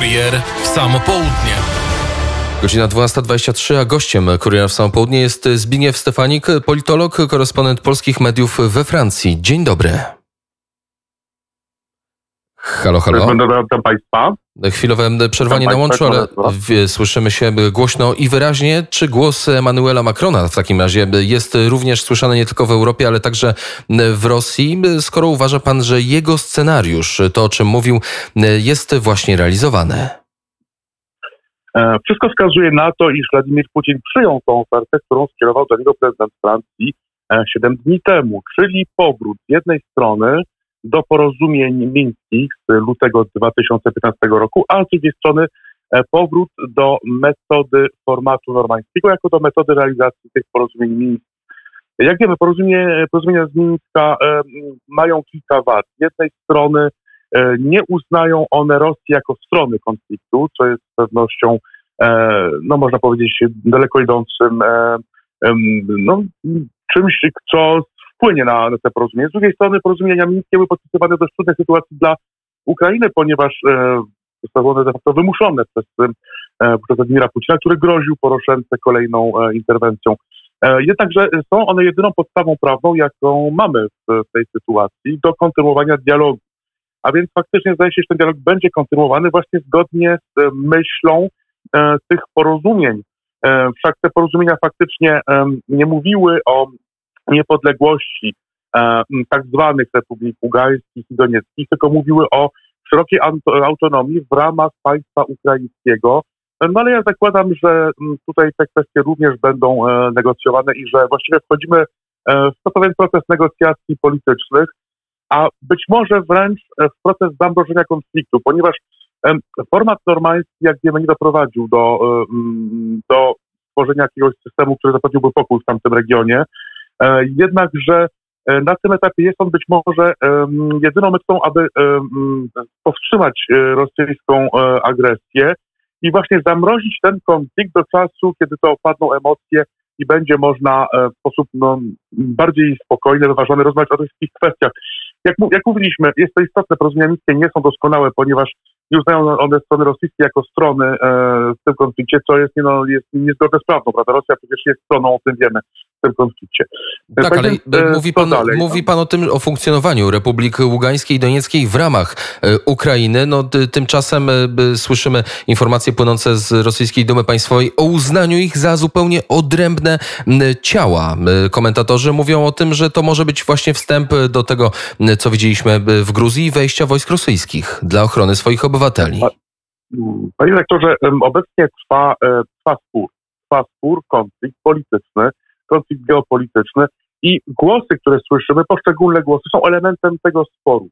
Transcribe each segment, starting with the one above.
Kurier w samo południe. Godzina 12.23, a gościem Kuriera w samo południe jest Zbigniew Stefanik, politolog, korespondent polskich mediów we Francji. Dzień dobry. Halo, halo. Witam Państwa. Chwilowe przerwanie Witam na państwa, łączu, ale koledzy. w- słyszymy się głośno i wyraźnie. Czy głos Emanuela Macrona w takim razie jest również słyszany nie tylko w Europie, ale także w Rosji, skoro uważa pan, że jego scenariusz, to o czym mówił, jest właśnie realizowany? E, Wszystko wskazuje na to, iż Władimir Putin przyjął tą ofertę, którą skierował do niego prezydent Francji e, 7 dni temu, czyli powrót z jednej strony do porozumień mińskich z lutego 2015 roku, a z drugiej strony e, powrót do metody formatu normańskiego jako do metody realizacji tych porozumień mińskich. Jak wiemy, porozumienie, porozumienia z Mińska e, mają kilka wad. Z jednej strony e, nie uznają one Rosji jako strony konfliktu, co jest z pewnością, e, no można powiedzieć, daleko idącym e, no, czymś, co wpłynie na, na te porozumienie. Z drugiej strony porozumienia mińskie były podpisywane dość trudnej sytuacji dla Ukrainy, ponieważ e, zostały one de facto wymuszone przez, e, przez Władimira Putina, który groził Poroszence kolejną e, interwencją. E, Jednakże są one jedyną podstawą prawną, jaką mamy w, w tej sytuacji do kontynuowania dialogu. A więc faktycznie zdaje się, że ten dialog będzie kontynuowany właśnie zgodnie z e, myślą e, tych porozumień. E, wszak te porozumienia faktycznie em, nie mówiły o niepodległości e, tak zwanych republik ługańskich i donieckich, tylko mówiły o szerokiej auto- autonomii w ramach państwa ukraińskiego. E, No ale ja zakładam, że tutaj te kwestie również będą e, negocjowane i że właściwie wchodzimy e, w pewien proces negocjacji politycznych, a być może wręcz e, w proces zamrożenia konfliktu, ponieważ format normański, jak wiemy, nie doprowadził do, do stworzenia jakiegoś systemu, który zapewniłby pokój w tamtym regionie. E, Jednakże e, na tym etapie jest on być może jedyną metodą, aby powstrzymać e, rosyjską agresję i właśnie zamrozić ten konflikt do czasu, kiedy to opadną emocje i będzie można w sposób no, bardziej spokojny, wyważony rozmawiać o tych wszystkich kwestiach. Jak, jak mówiliśmy, jest to istotne, porozumienia mińskie nie są doskonałe, ponieważ nie uznają one strony rosyjskie jako strony e, w tym konflikcie, co jest, nie, no, jest niezgodne z prawdą, prawda? Rosja przecież jest stroną, o tym wiemy, w tym konflikcie. Tak, ale e, mówi pan, dalej? mówi pan o tym, o funkcjonowaniu Republik Ługańskiej i Donieckiej w ramach e, Ukrainy. No, ty- tymczasem e, słyszymy informacje płynące z rosyjskiej Dumy Państwowej o uznaniu ich za zupełnie odrębne ciała. Komentatorzy mówią o tym, że to może być właśnie wstęp do tego, co widzieliśmy w Gruzji wejścia wojsk rosyjskich dla ochrony swoich obywateli. Mm, Panie rektorze, em, obecnie trwa, trwa spór. Trwa spór, konflikt polityczny, konflikt geopolityczny i głosy, które słyszymy, poszczególne głosy są elementem tego sporu.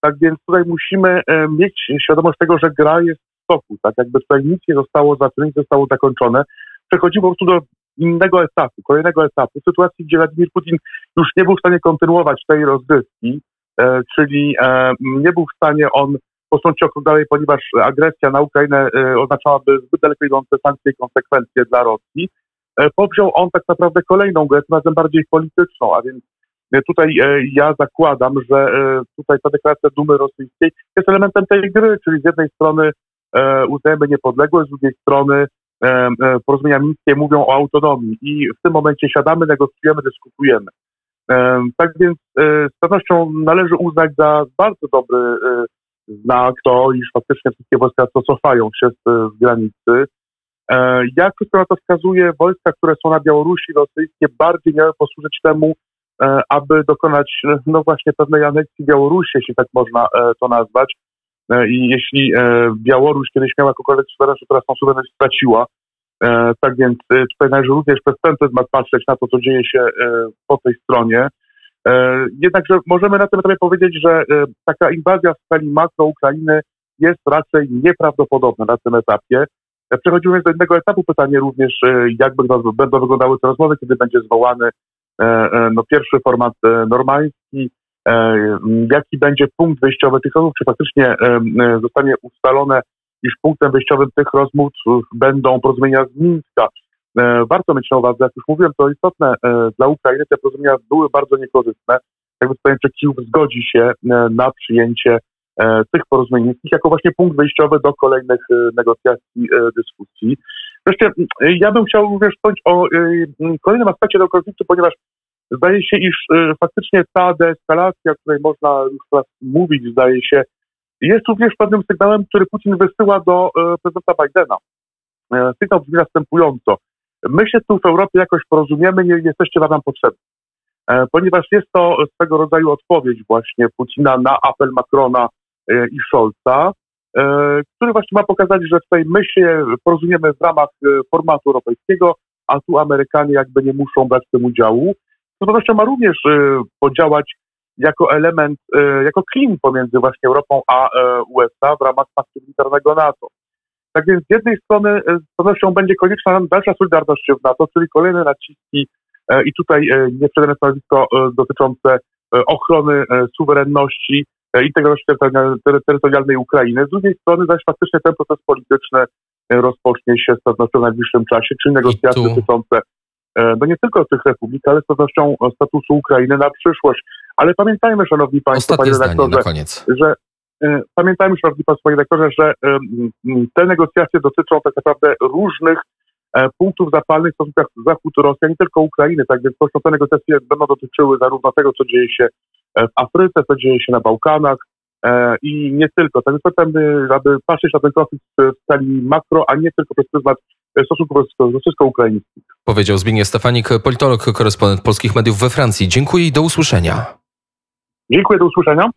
Tak więc tutaj musimy e, mieć świadomość tego, że gra jest w toku. Tak jakby tutaj nic nie zostało zaczęte, zostało zakończone. Przechodzimy po prostu do innego etapu, kolejnego etapu, sytuacji, gdzie Władimir Putin już nie był w stanie kontynuować tej rozgrywki, e, czyli e, nie był w stanie on posunąć krok dalej, ponieważ agresja na Ukrainę e, oznaczałaby zbyt daleko idące sankcje i konsekwencje dla Rosji. E, powziął on tak naprawdę kolejną grę, tym razem bardziej polityczną, a więc e, tutaj e, ja zakładam, że tutaj ta deklaracja Dumy Rosyjskiej jest elementem tej gry, czyli z jednej strony uznajemy niepodległość, z drugiej strony porozumienia mińskie mówią o autonomii i w tym momencie siadamy, negocjujemy, dyskutujemy. Tak więc z pewnością należy uznać za bardzo dobry znak to, iż faktycznie wszystkie wojska co cofają się z granicy. E, Jak wszystko na to wskazuje, wojska, które są na Białorusi rosyjskie bardziej miały posłużyć temu, e, aby dokonać no właśnie pewnej aneksji Białorusi, jeśli tak można e, to nazwać. I jeśli Białoruś kiedyś miała jakąkolwiek suwerenność, teraz tą suwerenność straciła. Tak więc tutaj należy również przez ten pryzmat patrzeć na to, co dzieje się po tej stronie. Jednakże możemy na tym etapie powiedzieć, że taka inwazja w skali makro Ukrainy jest raczej nieprawdopodobna na tym etapie. Przechodzimy do innego etapu. Pytanie również, e, jak będą, będą wyglądały te rozmowy, kiedy będzie zwołany e, e, no, pierwszy format normański, jaki będzie punkt wyjściowy tych rozmów, czy faktycznie zostanie ustalone, iż punktem wyjściowym tych rozmów będą porozumienia z Mińska. Warto mieć na uwadze, jak już mówiłem, to istotne dla Ukrainy te porozumienia były bardzo niekorzystne. Jakby pytanie, czy Kijów zgodzi się na przyjęcie tych porozumień miejskich jako właśnie punkt wyjściowy do kolejnych negocjacji, dyskusji. Wreszcie ja bym chciał również wspomnieć o kolejnym aspekcie tego konfliktu, ponieważ zdaje się, iż faktycznie ta deeskalacja, o której można już teraz mówić, zdaje się, jest również pewnym sygnałem, który Putin wysyła do prezydenta Bidena. Sygnał brzmi następująco. My się tu w Europie jakoś porozumiemy, nie jesteście wam potrzebni. E, ponieważ jest to swego rodzaju odpowiedź właśnie Putina na apel Macrona e, i Scholza, e, który właśnie ma pokazać, że tutaj my się porozumiemy w ramach formatu europejskiego, a tu Amerykanie jakby nie muszą brać w tym udziału. Z pewnością ma również podziałać jako element, jako klin pomiędzy właśnie Europą a USA w ramach paktu militarnego NATO. Tak więc z jednej strony z pewnością będzie konieczna dalsza solidarność w NATO, czyli kolejne naciski E, I tutaj e, nieprzedane stanowisko e, dotyczące ochrony suwerenności, integralności terytorialnej Ukrainy. Z drugiej strony zaś faktycznie ten proces polityczny rozpocznie się z pewnością w najbliższym czasie, czyli negocjacje dotyczące no nie tylko tych republik, ale z pewnością statusu Ukrainy na przyszłość. Ale pamiętajmy, szanowni państwo, panie redaktorze, że pamiętajmy, szanowni państwo, panie redaktorze, że te negocjacje dotyczą tak naprawdę różnych E, punktów zapalnych w stosunkach Zachód-Rosja, nie tylko Ukrainy. Tak więc to, te negocjacje będą dotyczyły zarówno tego, co dzieje się e, w Afryce, co dzieje się na Bałkanach e, i nie tylko. Tak potem, aby patrzeć na ten konflikt w skali makro, a nie tylko przez pryzmat stosunków rosyjsko-ukraińskich. Powiedział Zbigniew Stefanik, politolog, korespondent polskich mediów we Francji. Dziękuję i do usłyszenia. Dziękuję, do usłyszenia.